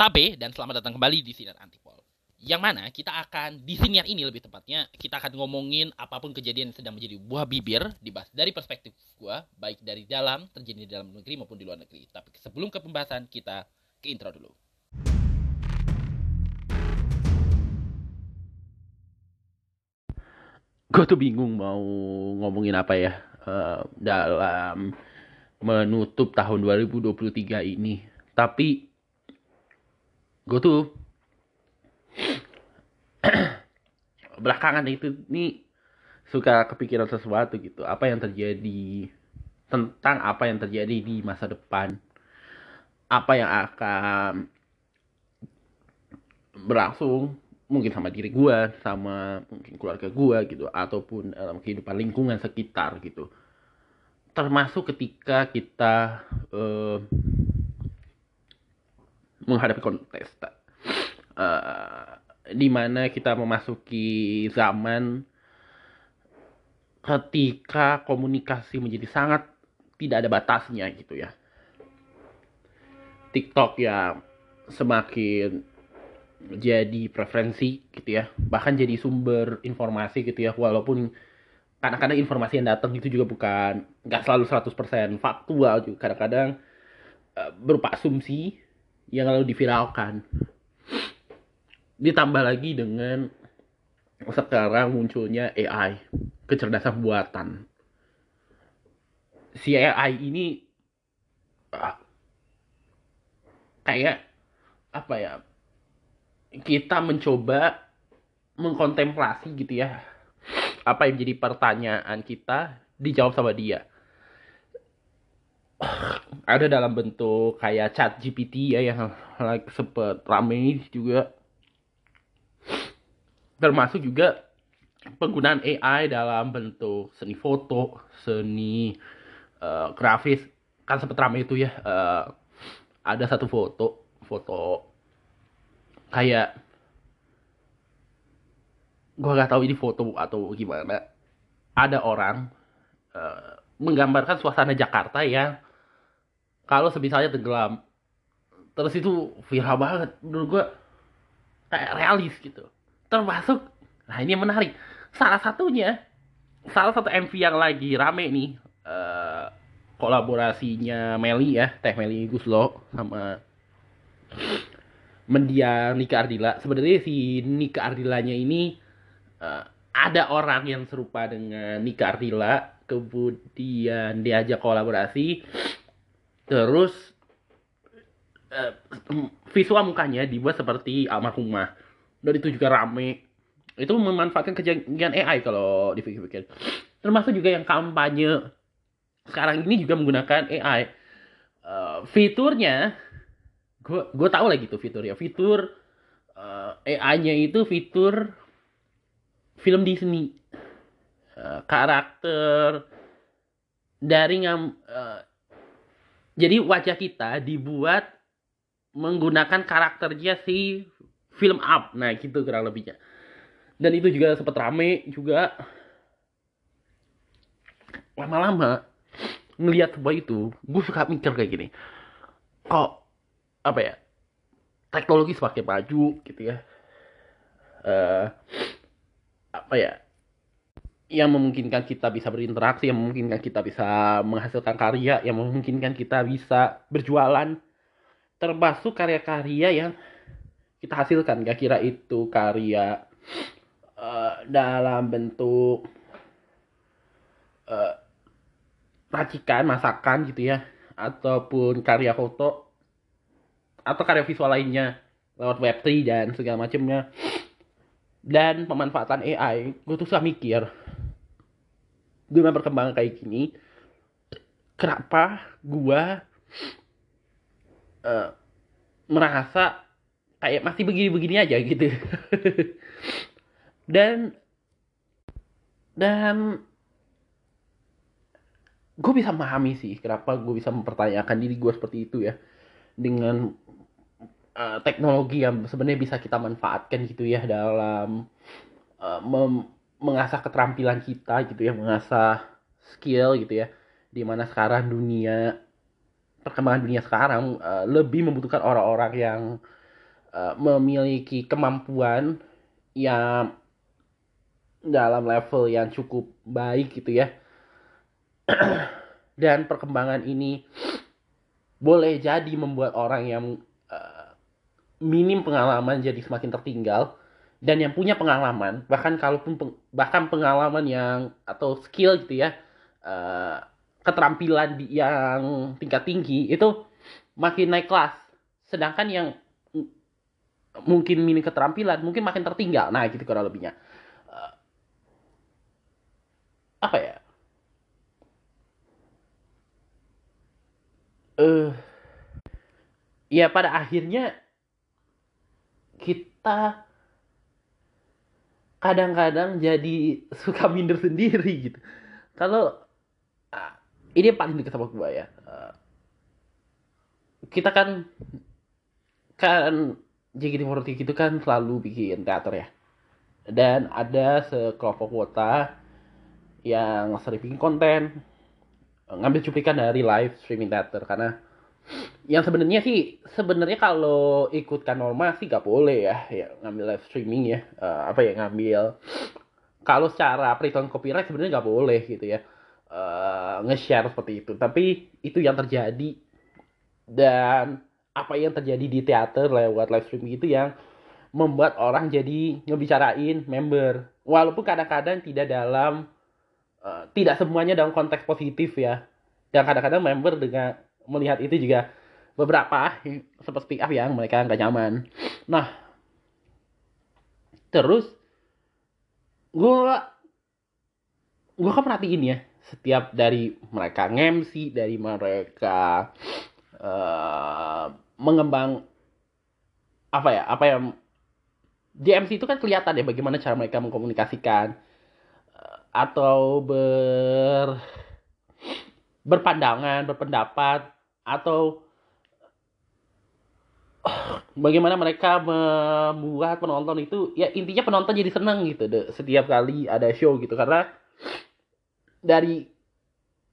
Tabe dan selamat datang kembali di Sinar Antipol. Yang mana kita akan di siniar ini lebih tepatnya kita akan ngomongin apa pun kejadian yang sedang menjadi buah bibir dibahas dari perspektif gua baik dari dalam terjadi di dalam negeri maupun di luar negeri. Tapi sebelum ke pembahasan kita ke intro dulu. gue tuh bingung mau ngomongin apa ya uh, dalam menutup tahun 2023 ini. Tapi gue tuh belakangan itu nih suka kepikiran sesuatu gitu. Apa yang terjadi tentang apa yang terjadi di masa depan. Apa yang akan berlangsung mungkin sama diri gue, sama mungkin keluarga gue gitu, ataupun dalam kehidupan lingkungan sekitar gitu. Termasuk ketika kita uh, menghadapi kontesta, uh, di mana kita memasuki zaman ketika komunikasi menjadi sangat tidak ada batasnya gitu ya. TikTok ya semakin jadi preferensi gitu ya. Bahkan jadi sumber informasi gitu ya. Walaupun kadang-kadang informasi yang datang itu juga bukan nggak selalu 100% faktual juga. Kadang-kadang uh, berupa asumsi yang lalu diviralkan. Ditambah lagi dengan sekarang munculnya AI kecerdasan buatan. Si AI ini uh, kayak apa ya kita mencoba mengkontemplasi gitu ya apa yang jadi pertanyaan kita dijawab sama dia ada dalam bentuk kayak chat GPT ya yang like sempet rame juga. Termasuk juga penggunaan AI dalam bentuk seni foto seni uh, grafis. Kan sempet rame itu ya uh, ada satu foto foto kayak gue gak tahu ini foto atau gimana. Ada orang uh, menggambarkan suasana Jakarta yang kalau semisalnya tenggelam terus itu viral banget menurut gue kayak realis gitu. Termasuk nah ini yang menarik. Salah satunya salah satu MV yang lagi rame nih uh, kolaborasinya Meli ya Teh Meli Guslo sama mendiang Nika Ardila. Sebenarnya si Nika Ardilanya ini uh, ada orang yang serupa dengan Nika Ardila, kemudian diajak kolaborasi, terus uh, visual mukanya dibuat seperti almarhumah. Dan itu juga rame. Itu memanfaatkan kejadian AI kalau dipikir-pikir. Termasuk juga yang kampanye sekarang ini juga menggunakan AI. Uh, fiturnya gue gue tahu lah gitu fiturnya fitur uh, eh, AI-nya itu fitur film Disney uh, karakter dari uh, jadi wajah kita dibuat menggunakan karakternya si film up. Nah gitu kurang lebihnya. Dan itu juga sempat rame juga. Lama-lama ngelihat sebuah itu gue suka mikir kayak gini. Kok apa ya teknologi semakin maju gitu ya. Uh, apa ya yang memungkinkan kita bisa berinteraksi yang memungkinkan kita bisa menghasilkan karya yang memungkinkan kita bisa berjualan. Termasuk karya-karya yang kita hasilkan. Gak kira itu karya uh, dalam bentuk uh, racikan masakan gitu ya. Ataupun karya foto atau karya visual lainnya. Lewat Web3 dan segala macamnya. Dan pemanfaatan AI gue tuh suka mikir dengan perkembangan kayak gini kenapa gue uh, merasa kayak masih begini-begini aja gitu? Dan dan gue bisa memahami sih kenapa gue bisa mempertanyakan diri gue seperti itu ya. Dengan uh, teknologi yang sebenarnya bisa kita manfaatkan gitu ya dalam uh, mengasah keterampilan kita gitu ya mengasah skill gitu ya di mana sekarang dunia perkembangan dunia sekarang uh, lebih membutuhkan orang-orang yang uh, memiliki kemampuan yang dalam level yang cukup baik gitu ya. Dan perkembangan ini boleh jadi membuat orang yang uh, minim pengalaman jadi semakin tertinggal dan yang punya pengalaman bahkan kalaupun peng, bahkan pengalaman yang atau skill gitu ya uh, keterampilan yang tingkat tinggi itu makin naik kelas. Sedangkan yang mungkin minim keterampilan mungkin makin tertinggal. Nah gitu kurang lebihnya. Uh, apa ya? Uh, ya pada akhirnya kita kadang-kadang jadi suka minder sendiri gitu. Kalau uh, ini paling dekat sama gue ya. Uh, kita kan kan JKT48 itu kan selalu bikin teater ya. Dan ada sekelompok kuota yang sering bikin konten ngambil cuplikan dari live streaming teater karena yang sebenarnya sih sebenarnya kalau ikutkan norma sih gak boleh ya ya ngambil live streaming ya uh, apa ya ngambil. Kalau secara perhitungan copyright sebenarnya gak boleh gitu ya uh, nge-share seperti itu. Tapi itu yang terjadi. Dan apa yang terjadi di teater lewat live streaming itu yang membuat orang jadi ngebicarain member. Walaupun kadang-kadang tidak dalam uh, tidak semuanya dalam konteks positif ya. Dan kadang-kadang member dengan melihat itu juga beberapa seperti apa yang mereka nggak nyaman. Nah terus gue gue kan perhatiin ya setiap dari mereka ngemsi dari mereka uh, mengembang apa ya apa yang di MC itu kan kelihatan ya bagaimana cara mereka mengkomunikasikan atau ber berpandangan, berpendapat atau bagaimana mereka membuat penonton itu ya intinya penonton jadi senang gitu deh setiap kali ada show gitu. Karena dari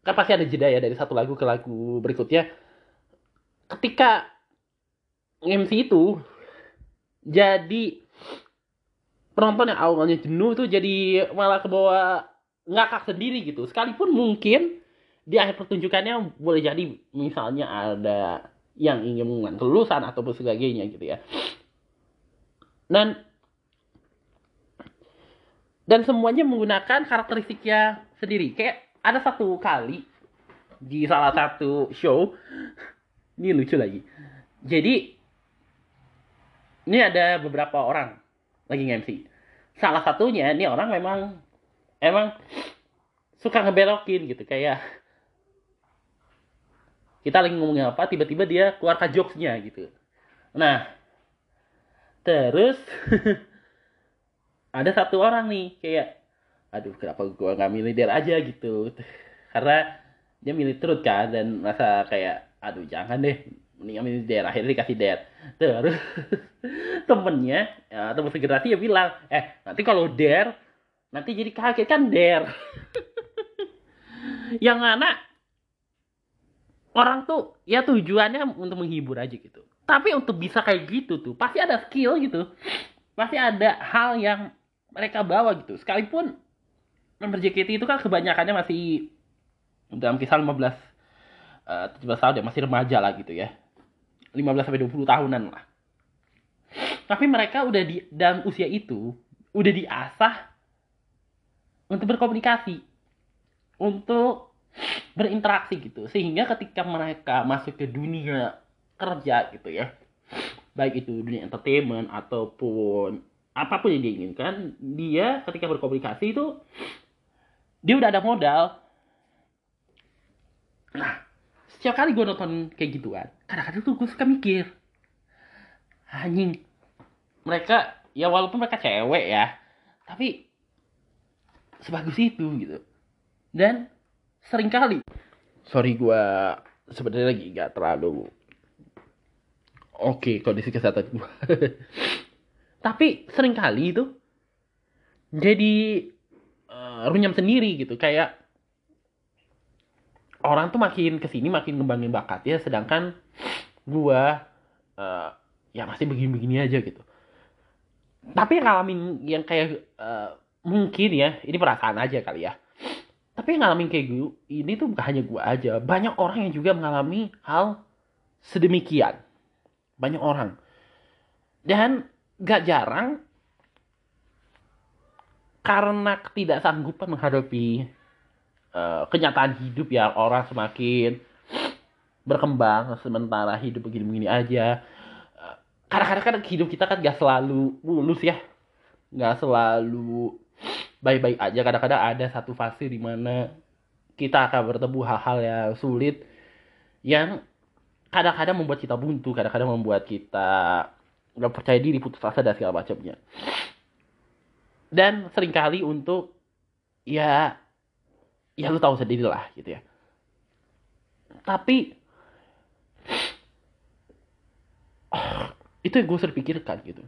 kan pasti ada jeda ya dari satu lagu ke lagu berikutnya. Ketika MC itu jadi penonton yang awalnya jenuh itu jadi malah ke bawah ngakak sendiri gitu. Sekalipun mungkin di akhir pertunjukannya boleh jadi misalnya ada yang ingin mengumumkan kelulusan atau sebagainya gitu ya. Dan dan semuanya menggunakan karakteristiknya sendiri. Kayak ada satu kali di salah satu show ini lucu lagi. Jadi ini ada beberapa orang lagi MC. Salah satunya ini orang memang emang suka ngebelokin gitu kayak kita lagi ngomongin apa tiba-tiba dia keluarkan jokesnya gitu. Nah terus ada satu orang nih kayak aduh kenapa gua nggak milih der aja? gitu. Karena dia milih terus kan dan rasa kayak aduh jangan deh mendingan milih der akhirnya dikasih der terus temennya ya, temen segerasi ya bilang eh nanti kalau der nanti jadi kaget kan der yang anak orang tuh ya tujuannya untuk menghibur aja gitu. Tapi untuk bisa kayak gitu tuh pasti ada skill gitu. Pasti ada hal yang mereka bawa gitu. Sekalipun member JKT itu kan kebanyakannya masih dalam kisah 15 uh, 17 tahun ya masih remaja lah gitu ya. 15 sampai 20 tahunan lah. Tapi mereka udah di dalam usia itu udah diasah untuk berkomunikasi. Untuk berinteraksi gitu. Sehingga ketika mereka masuk ke dunia kerja gitu ya baik itu dunia entertainment ataupun apa pun yang dia inginkan dia ketika berkomunikasi itu dia udah ada modal. Nah setiap kali gue nonton kayak gituan kadang-kadang tuh gue suka mikir anjing mereka ya walaupun mereka cewek ya tapi sebagus itu gitu. Dan sering kali. Sorry gue sebenarnya lagi nggak terlalu oke okay, kondisi kesehatan gue tapi sering kali itu jadi uh, runyam sendiri gitu. Kayak orang tuh makin ke sini makin ngembangin bakatnya sedangkan gue uh, ya masih begini-begini aja gitu. Tapi yang ngalamin yang kayak uh, mungkin ya ini perasaan aja kali ya tapi yang ngalamin kayak gue ini tuh bukan hanya gue aja. Banyak orang yang juga mengalami hal sedemikian. Banyak orang. Dan gak jarang karena ketidaksanggupan menghadapi uh, kenyataan hidup yang orang semakin berkembang sementara hidup begini-begini aja. Kadang-kadang kan hidup kita kan gak selalu mulus ya. Gak selalu baik-baik aja. Kadang-kadang ada satu fase di mana kita akan bertemu hal-hal yang sulit yang kadang-kadang membuat kita buntu kadang-kadang membuat kita nggak percaya diri putus asa dan segala macamnya. Dan sering kali untuk ya ya lu tahu sendiri lah gitu ya. Tapi itu yang gue sering pikirkan gitu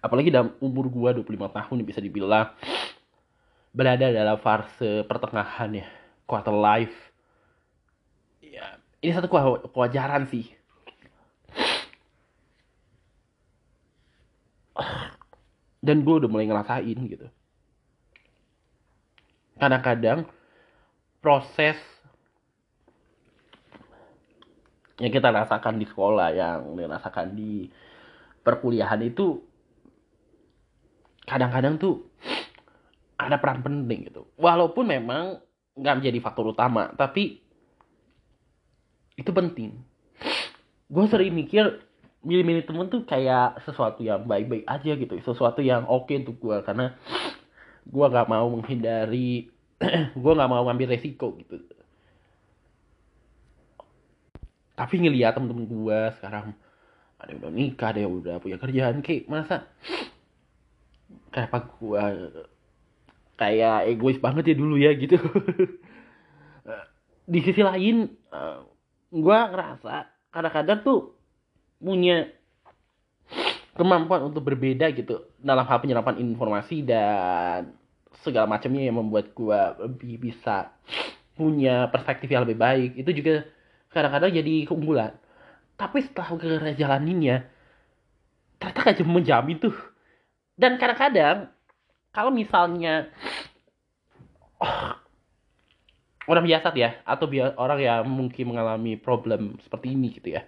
apalagi dalam umur gue 25 tahun bisa dibilang. Berada dalam fase pertengahan ya quarter life. Ya ini satu kewajaran sih. Dan gue udah mulai ngerasain gitu. Kadang-kadang proses yang kita rasakan di sekolah yang dirasakan di perkuliahan itu kadang-kadang tuh ada peran penting gitu. Walaupun memang nggak menjadi faktor utama tapi itu penting. Gue sering mikir milih-milih temen tuh kayak sesuatu yang baik-baik aja gitu sesuatu yang oke okay untuk gue karena gue nggak mau menghindari gue nggak mau ngambil resiko gitu. Tapi ngeliat temen-temen gue sekarang ada yang udah nikah ada yang udah punya kerjaan kayak masa kayak apa gue kayak egois banget ya dulu ya gitu. Di sisi lain eh, gue ngerasa kadang-kadang tuh punya kemampuan untuk berbeda gitu dalam hal penyerapan informasi dan segala macamnya yang membuat gue lebih bisa punya perspektif yang lebih baik. Itu juga kadang-kadang jadi keunggulan. Tapi setelah gue jalaninnya ternyata cuma menjamin tuh dan kadang-kadang kalau misalnya oh, orang biasa ya atau biar orang yang mungkin mengalami problem seperti ini gitu ya.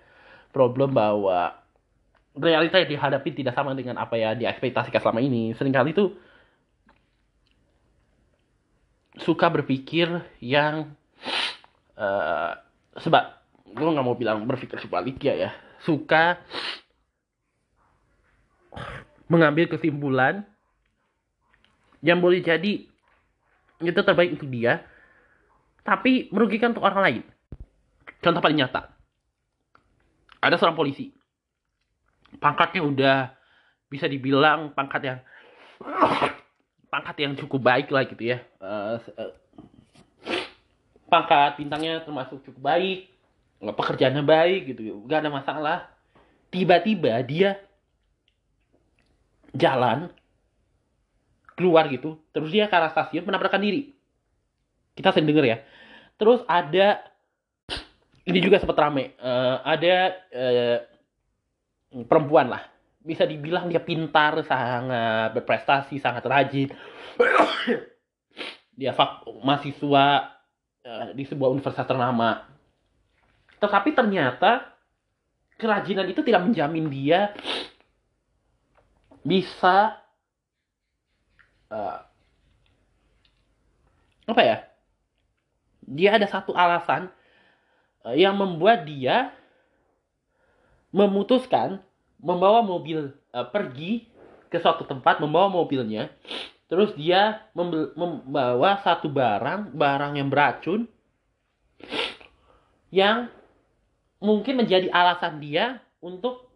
Problem bahwa realita yang dihadapi tidak sama dengan apa ya diekspektasikan selama ini. Seringkali tuh suka berpikir yang uh, sebab gue nggak mau bilang berpikir sebaliknya ya. Suka mengambil kesimpulan yang boleh jadi itu terbaik untuk dia tapi merugikan untuk orang lain. Contoh paling nyata. Ada seorang polisi. Pangkatnya udah bisa dibilang pangkat yang pangkat yang cukup baik lah gitu ya. Uh, pangkat bintangnya termasuk cukup baik. Pekerjaannya baik gitu. Gak ada masalah. Tiba-tiba dia jalan keluar gitu terus dia ke arah stasiun menabrakkan diri. Kita sering denger ya. Terus ada ini juga sempat rame uh, ada uh, perempuan lah. Bisa dibilang dia pintar sangat berprestasi sangat rajin. Dia mahasiswa Eh, di sebuah universitas ternama. Tetapi ternyata kerajinan itu tidak menjamin dia bisa uh, apa ya? Dia ada satu alasan uh, yang membuat dia memutuskan membawa mobil uh, pergi ke suatu tempat membawa mobilnya Terus dia membawa satu barang, barang yang beracun yang mungkin menjadi alasan dia untuk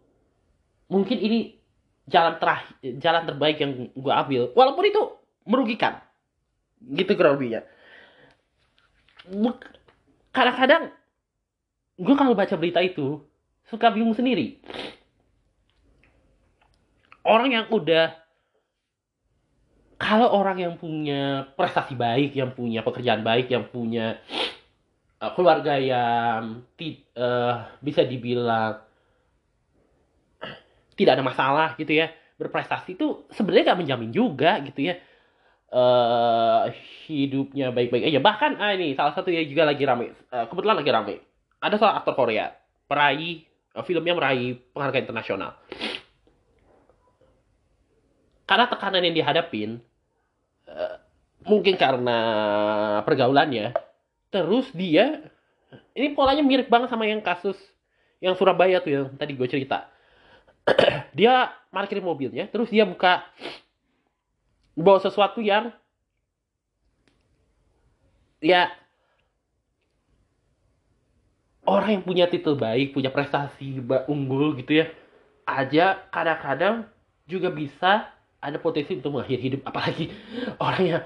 mungkin ini jalan terakhir, jalan terbaik yang gue ambil, walaupun itu merugikan, gitu kurang lebihnya. Kadang-kadang gue kalau baca berita itu suka bingung sendiri. Orang yang udah kalau orang yang punya prestasi baik, yang punya pekerjaan baik, yang punya uh, keluarga yang uh, bisa dibilang tidak ada masalah gitu ya. Berprestasi itu sebenarnya gak menjamin juga gitu ya. Uh, hidupnya baik-baik aja. Bahkan ah, ini salah satu yang juga lagi rame uh, kebetulan lagi rame. Ada salah aktor Korea peraih uh, filmnya meraih penghargaan internasional. Karena tekanan yang dihadapin mungkin karena pergaulannya terus dia ini polanya mirip banget sama yang kasus yang Surabaya tuh yang tadi gue cerita dia parkir mobilnya terus dia buka bawa sesuatu yang ya orang yang punya titel baik, punya prestasi unggul gitu ya, aja kadang-kadang juga bisa ada potensi untuk mengakhiri hidup apalagi orang yang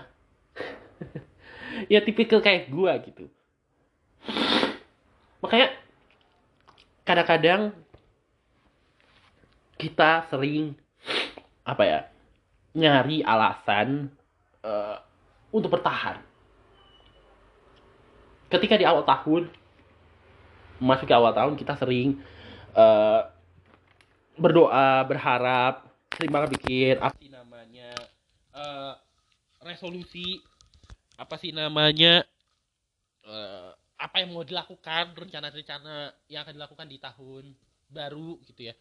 ya tipikal kayak gua gitu. Makanya kadang-kadang kita sering apa ya nyari alasan uh, untuk bertahan. Ketika di awal tahun, masuk ke awal tahun kita sering uh, berdoa, berharap, sering banget bikin apa sih namanya uh, resolusi, apa sih namanya uh, apa yang mau dilakukan, rencana-rencana yang akan dilakukan di tahun baru gitu ya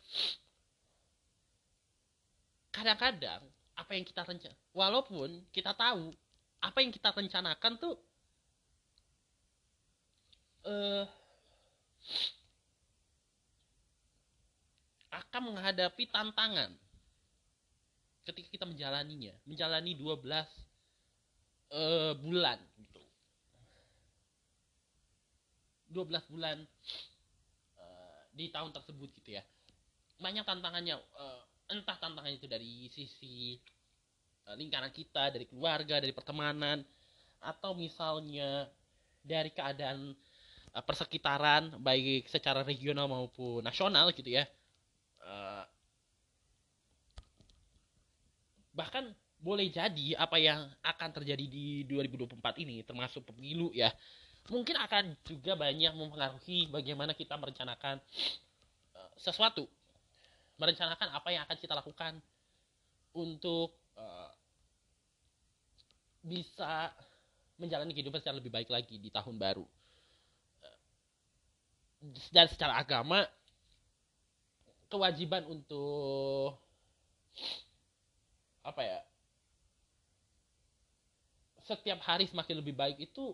kadang-kadang apa yang kita rencana walaupun kita tahu apa yang kita rencanakan tuh uh, akan menghadapi tantangan ketika kita menjalaninya menjalani 12 uh, eh, bulan gitu. 12 bulan uh, di tahun tersebut gitu ya. Banyak tantangannya uh, entah tantangan itu dari sisi uh, lingkaran kita, dari keluarga, dari pertemanan, atau misalnya dari keadaan uh, persekitaran, baik secara regional maupun nasional gitu ya. Uh, bahkan boleh jadi apa yang akan terjadi di 2024 ini termasuk pemilu ya mungkin akan juga banyak mempengaruhi bagaimana kita merencanakan sesuatu merencanakan apa yang akan kita lakukan untuk uh, bisa menjalani kehidupan secara lebih baik lagi di tahun baru. Dan secara agama, kewajiban untuk apa ya? Setiap hari semakin lebih baik itu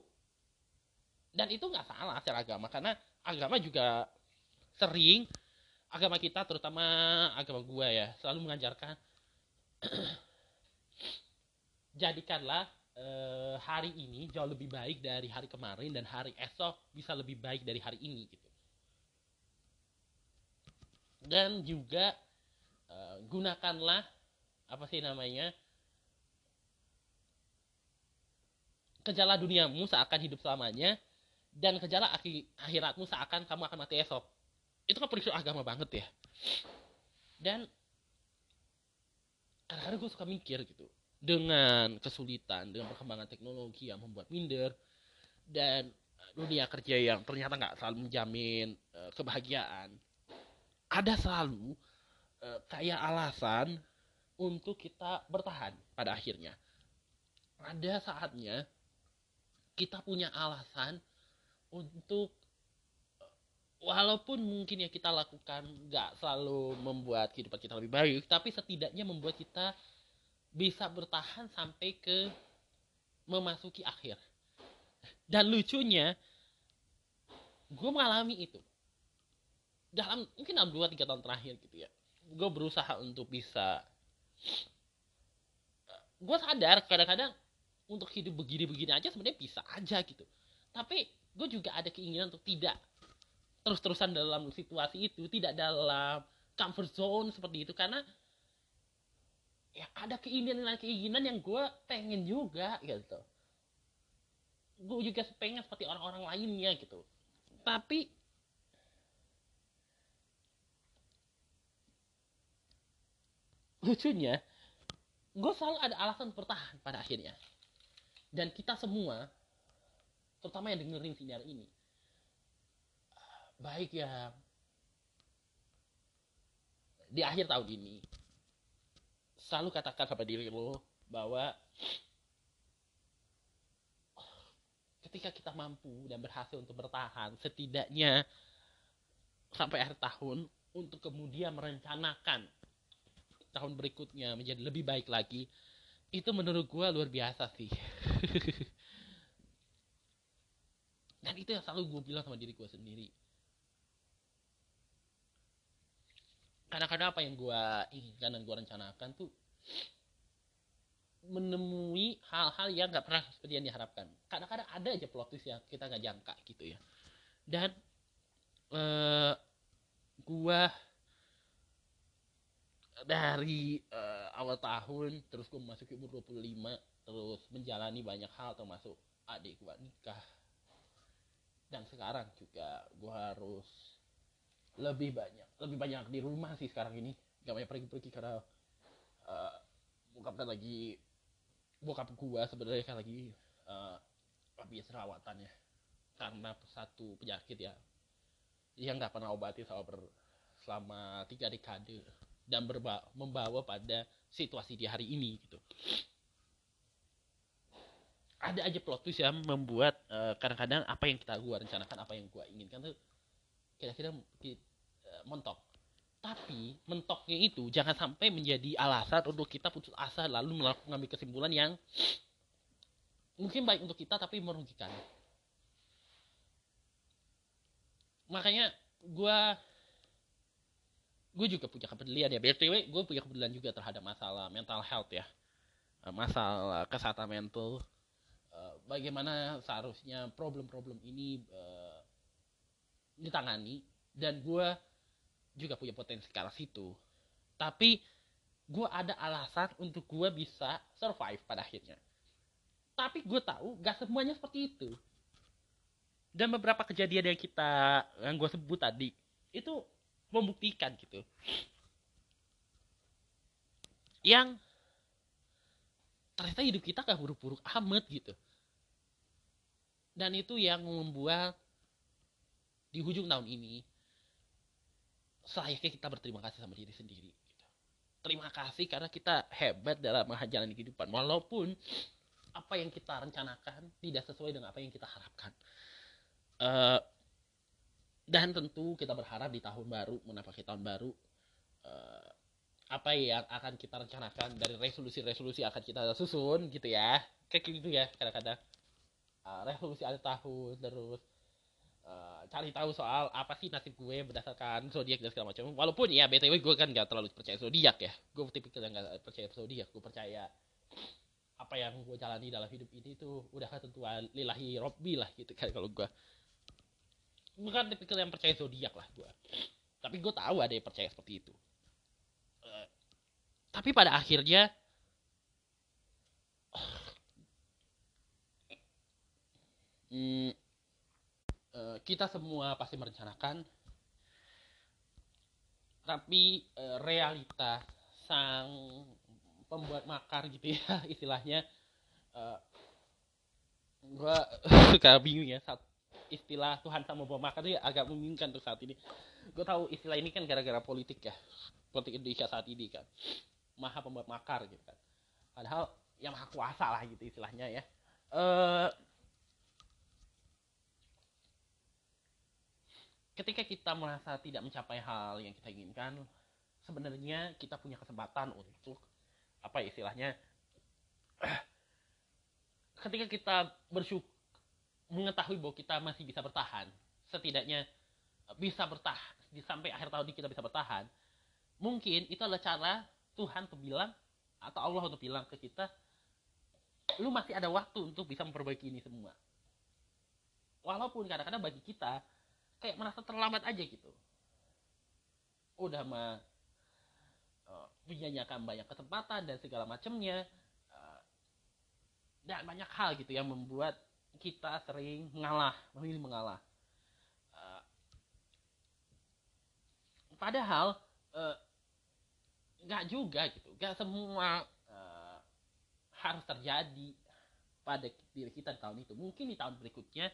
dan itu nggak salah secara agama karena agama juga sering agama kita terutama agama gue ya selalu mengajarkan jadikanlah uh, hari ini jauh lebih baik dari hari kemarin dan hari esok bisa lebih baik dari hari ini gitu. Dan juga uh, gunakanlah apa sih namanya kejala duniamu seakan hidup selamanya dan kejala akhiratmu seakan kamu akan mati esok itu kan prinsip agama banget ya. Dan kadang-kadang gue suka mikir gitu. Dengan kesulitan dengan perkembangan teknologi yang membuat minder dan dunia kerja yang ternyata nggak selalu menjamin uh, kebahagiaan ada selalu uh, kayak alasan untuk kita bertahan pada akhirnya. Ada saatnya kita punya alasan untuk walaupun mungkin yang kita lakukan nggak selalu membuat kehidupan kita lebih baik tapi setidaknya membuat kita bisa bertahan sampai ke memasuki akhir. Dan lucunya gue mengalami itu. Dalam mungkin dalam dua tiga tahun terakhir gitu ya gue berusaha untuk bisa gue sadar kadang-kadang untuk hidup begini-begini aja sebenarnya bisa aja gitu. Tapi gue juga ada keinginan untuk tidak terus-terusan dalam situasi itu tidak dalam comfort zone seperti itu. Karena ya ada keinginan-keinginan yang gue pengen juga gitu. Gue juga pengen seperti orang-orang lainnya gitu. Tapi lucunya gue selalu ada alasan bertahan pada akhirnya. Dan kita semua terutama yang dengerin sinyal ini baik ya. Di akhir tahun ini selalu katakan sama diri lo bahwa ketika kita mampu dan berhasil untuk bertahan setidaknya sampai akhir tahun untuk kemudian merencanakan tahun berikutnya menjadi lebih baik lagi itu menurut gue luar biasa sih. Dan itu yang selalu gue bilang sama diri gue sendiri kadang-kadang apa yang gue inginkan dan gue rencanakan tuh menemui hal-hal yang nggak pernah seperti yang diharapkan. Kadang-kadang ada aja plot twist yang kita nggak jangka gitu ya. Dan uh, gua dari uh, awal tahun terus gue masuk umur 25 terus menjalani banyak hal termasuk adik gue nikah. Dan sekarang juga gue harus lebih banyak lebih banyak di rumah sih sekarang ini. Gak banyak pergi-pergi karena uh, bokap kan lagi bokap gue sebenarnya kan lagi uh, habis rawatan ya. Karena satu penyakit ya. Yang nggak pernah obati selama selama tiga dekade dan berba, membawa pada situasi di hari ini gitu. Ada aja plot twist yang membuat uh, kadang-kadang apa yang kita gua rencanakan apa yang gua inginkan tuh kira-kira uh, mentok. Tapi mentoknya itu jangan sampai menjadi alasan untuk kita putus asa lalu mengambil kesimpulan yang mungkin baik untuk kita tapi merugikan. Makanya gue gue juga punya kepedulian ya. Btw gue punya kepedulian juga terhadap masalah mental health ya. Eh, masalah kesehatan mental. Eh, bagaimana seharusnya problem-problem ini uh, ditangani. Dan gue juga punya potensi ke arah situ. Tapi gue ada alasan untuk gue bisa survive pada akhirnya. Tapi gue tahu gak semuanya seperti itu. Dan beberapa kejadian yang kita yang gue sebut tadi itu membuktikan gitu. Yang ternyata hidup kita gak buruk-buruk amat gitu. Dan itu yang membuat di ujung tahun ini selayaknya kita berterima kasih sama diri sendiri gitu. terima kasih karena kita hebat dalam menjalani kehidupan. Walaupun apa yang kita rencanakan tidak sesuai dengan apa yang kita harapkan. Uh, dan tentu kita berharap di tahun baru menapaki tahun baru uh, apa yang akan kita rencanakan dari resolusi-resolusi akan kita susun gitu ya. Kayak gitu ya kadang-kadang. Uh, resolusi akhir tahun terus uh, cari tahu soal apa sih nasib gue berdasarkan zodiak dan segala macam. Walaupun ya btw gue kan gak terlalu percaya zodiak ya. Gue tipikal yang gak percaya zodiak. Gue percaya apa yang gue jalani dalam hidup ini tuh udah ketentuan lillahi robbi lah gitu kan kalau gue. Bukan tipikal yang percaya zodiak lah gue. Tapi gue tahu ada yang percaya seperti itu. Uh, tapi pada akhirnya hmm, uh, kita semua pasti merencanakan tapi uh, realita sang pembuat makar gitu ya istilahnya uh, gue suka bingung ya saat istilah Tuhan sama bom makan itu ya agak membingungkan untuk saat ini. Gue tahu istilah ini kan gara-gara politik ya, politik Indonesia saat ini kan, maha pembuat makar gitu kan. Padahal yang maha kuasa lah gitu istilahnya ya. Ketika kita merasa tidak mencapai hal yang kita inginkan, sebenarnya kita punya kesempatan untuk apa istilahnya ketika kita bersyukur mengetahui bahwa kita masih bisa bertahan, setidaknya bisa bertahan sampai akhir tahun ini kita bisa bertahan, mungkin itu adalah cara Tuhan untuk bilang atau Allah untuk bilang ke kita, lu masih ada waktu untuk bisa memperbaiki ini semua. Walaupun kadang-kadang bagi kita kayak merasa terlambat aja gitu. Udah mah uh, menyanyikan banyak kesempatan dan segala macamnya uh, dan banyak hal gitu yang membuat kita sering mengalah, memilih mengalah. Uh, padahal nggak juga gitu, nggak semua harus terjadi pada diri kita di tahun itu. Mungkin di tahun berikutnya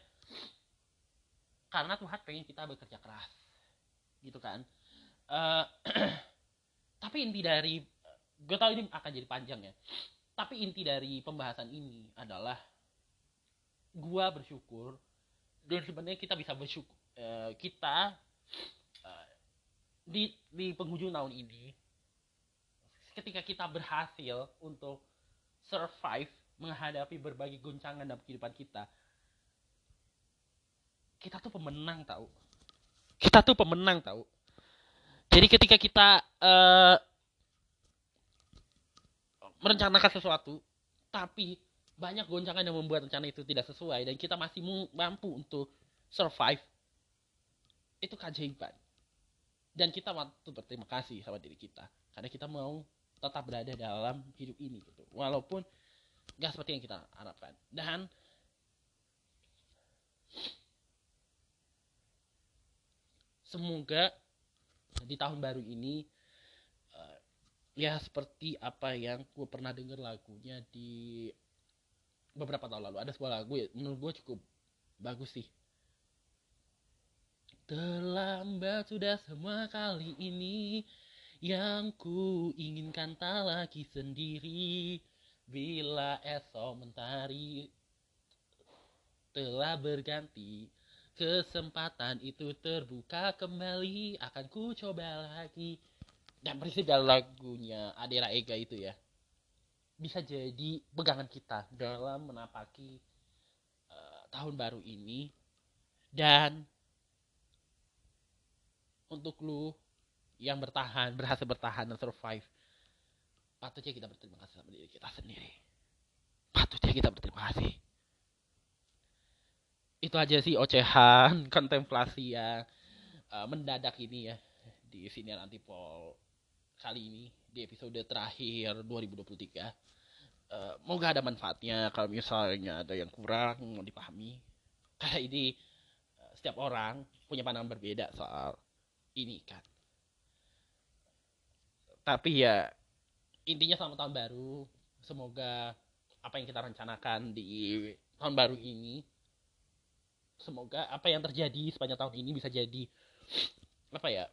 karena Tuhan pengen kita bekerja keras. Gitu kan. Uh, tapi inti dari gue tau ini akan jadi panjang ya. Tapi inti dari pembahasan ini adalah gue bersyukur dan sebenarnya kita bisa bersyukur uh, kita uh, di di penghujung tahun ini ketika kita berhasil untuk survive menghadapi berbagai goncangan dalam kehidupan kita kita tuh pemenang tahu kita tuh pemenang tahu jadi ketika kita uh, merencanakan sesuatu tapi banyak goncangan yang membuat rencana itu tidak sesuai dan kita masih mampu untuk survive itu keajaiban dan kita waktu berterima kasih sama diri kita karena kita mau tetap berada dalam hidup ini gitu. Walaupun nggak seperti yang kita harapkan. Dan semoga di tahun baru ini uh, ya seperti apa yang gue pernah denger lagunya di beberapa tahun lalu. Ada sebuah lagu ya menurut gue cukup bagus sih. Terlambat sudah semua kali ini yang ku inginkan tak lagi sendiri. Bila esok mentari telah berganti kesempatan itu terbuka kembali. Akan ku coba lagi. Dan prinsip dalam lagunya Adera Ega itu ya. Bisa jadi pegangan kita dalam menapaki uh, tahun baru ini. Dan untuk lu yang bertahan berhasil bertahan dan survive patutnya kita berterima kasih sama diri kita sendiri. Patutnya kita berterima kasih itu aja sih ocehan kontemplasi yang uh, mendadak ini ya di siniar antipol kali ini di episode terakhir 2023 uh, moga ada manfaatnya kalau misalnya ada yang kurang mau dipahami. Karena ini uh, setiap orang punya pandangan berbeda soal ini kan. Tapi ya intinya selamat tahun baru. Semoga apa yang kita rencanakan di tahun baru ini semoga apa yang terjadi sepanjang tahun ini bisa jadi apa ya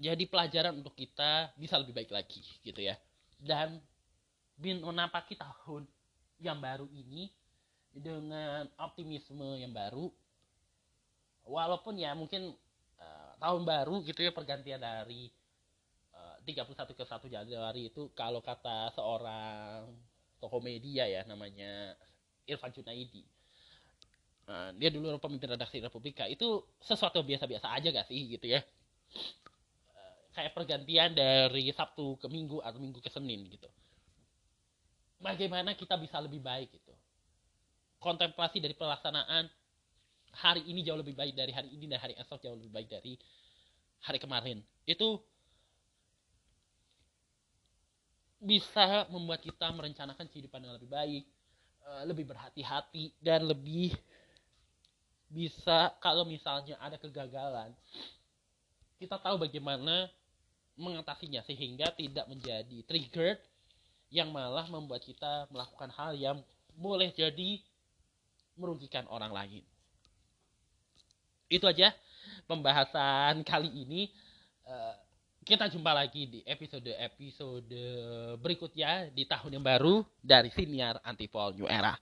jadi pelajaran untuk kita bisa lebih baik lagi gitu ya. Dan bin tahun yang baru ini dengan optimisme yang baru walaupun ya mungkin uh, tahun baru gitu ya pergantian dari uh, 31 ke 1 Januari itu kalau kata seorang tokoh media ya namanya Irfan Junaidi Nah, dia dulu pemimpin redaksi Republika. Itu sesuatu biasa-biasa aja gak sih gitu ya? Uh, kayak pergantian dari Sabtu ke Minggu atau Minggu ke Senin gitu. Bagaimana kita bisa lebih baik gitu? Kontemplasi dari pelaksanaan hari ini jauh lebih baik dari hari ini dan hari esok jauh lebih baik dari hari kemarin. Itu bisa membuat kita merencanakan kehidupan yang lebih baik eh, lebih berhati-hati dan lebih bisa kalau misalnya ada kegagalan kita tahu bagaimana mengatasinya sehingga tidak menjadi trigger yang malah membuat kita melakukan hal yang boleh jadi merugikan orang lain. Itu aja pembahasan kali ini. Eh, kita jumpa lagi di episode-episode berikutnya di tahun yang baru dari Siniar Antipol New Era.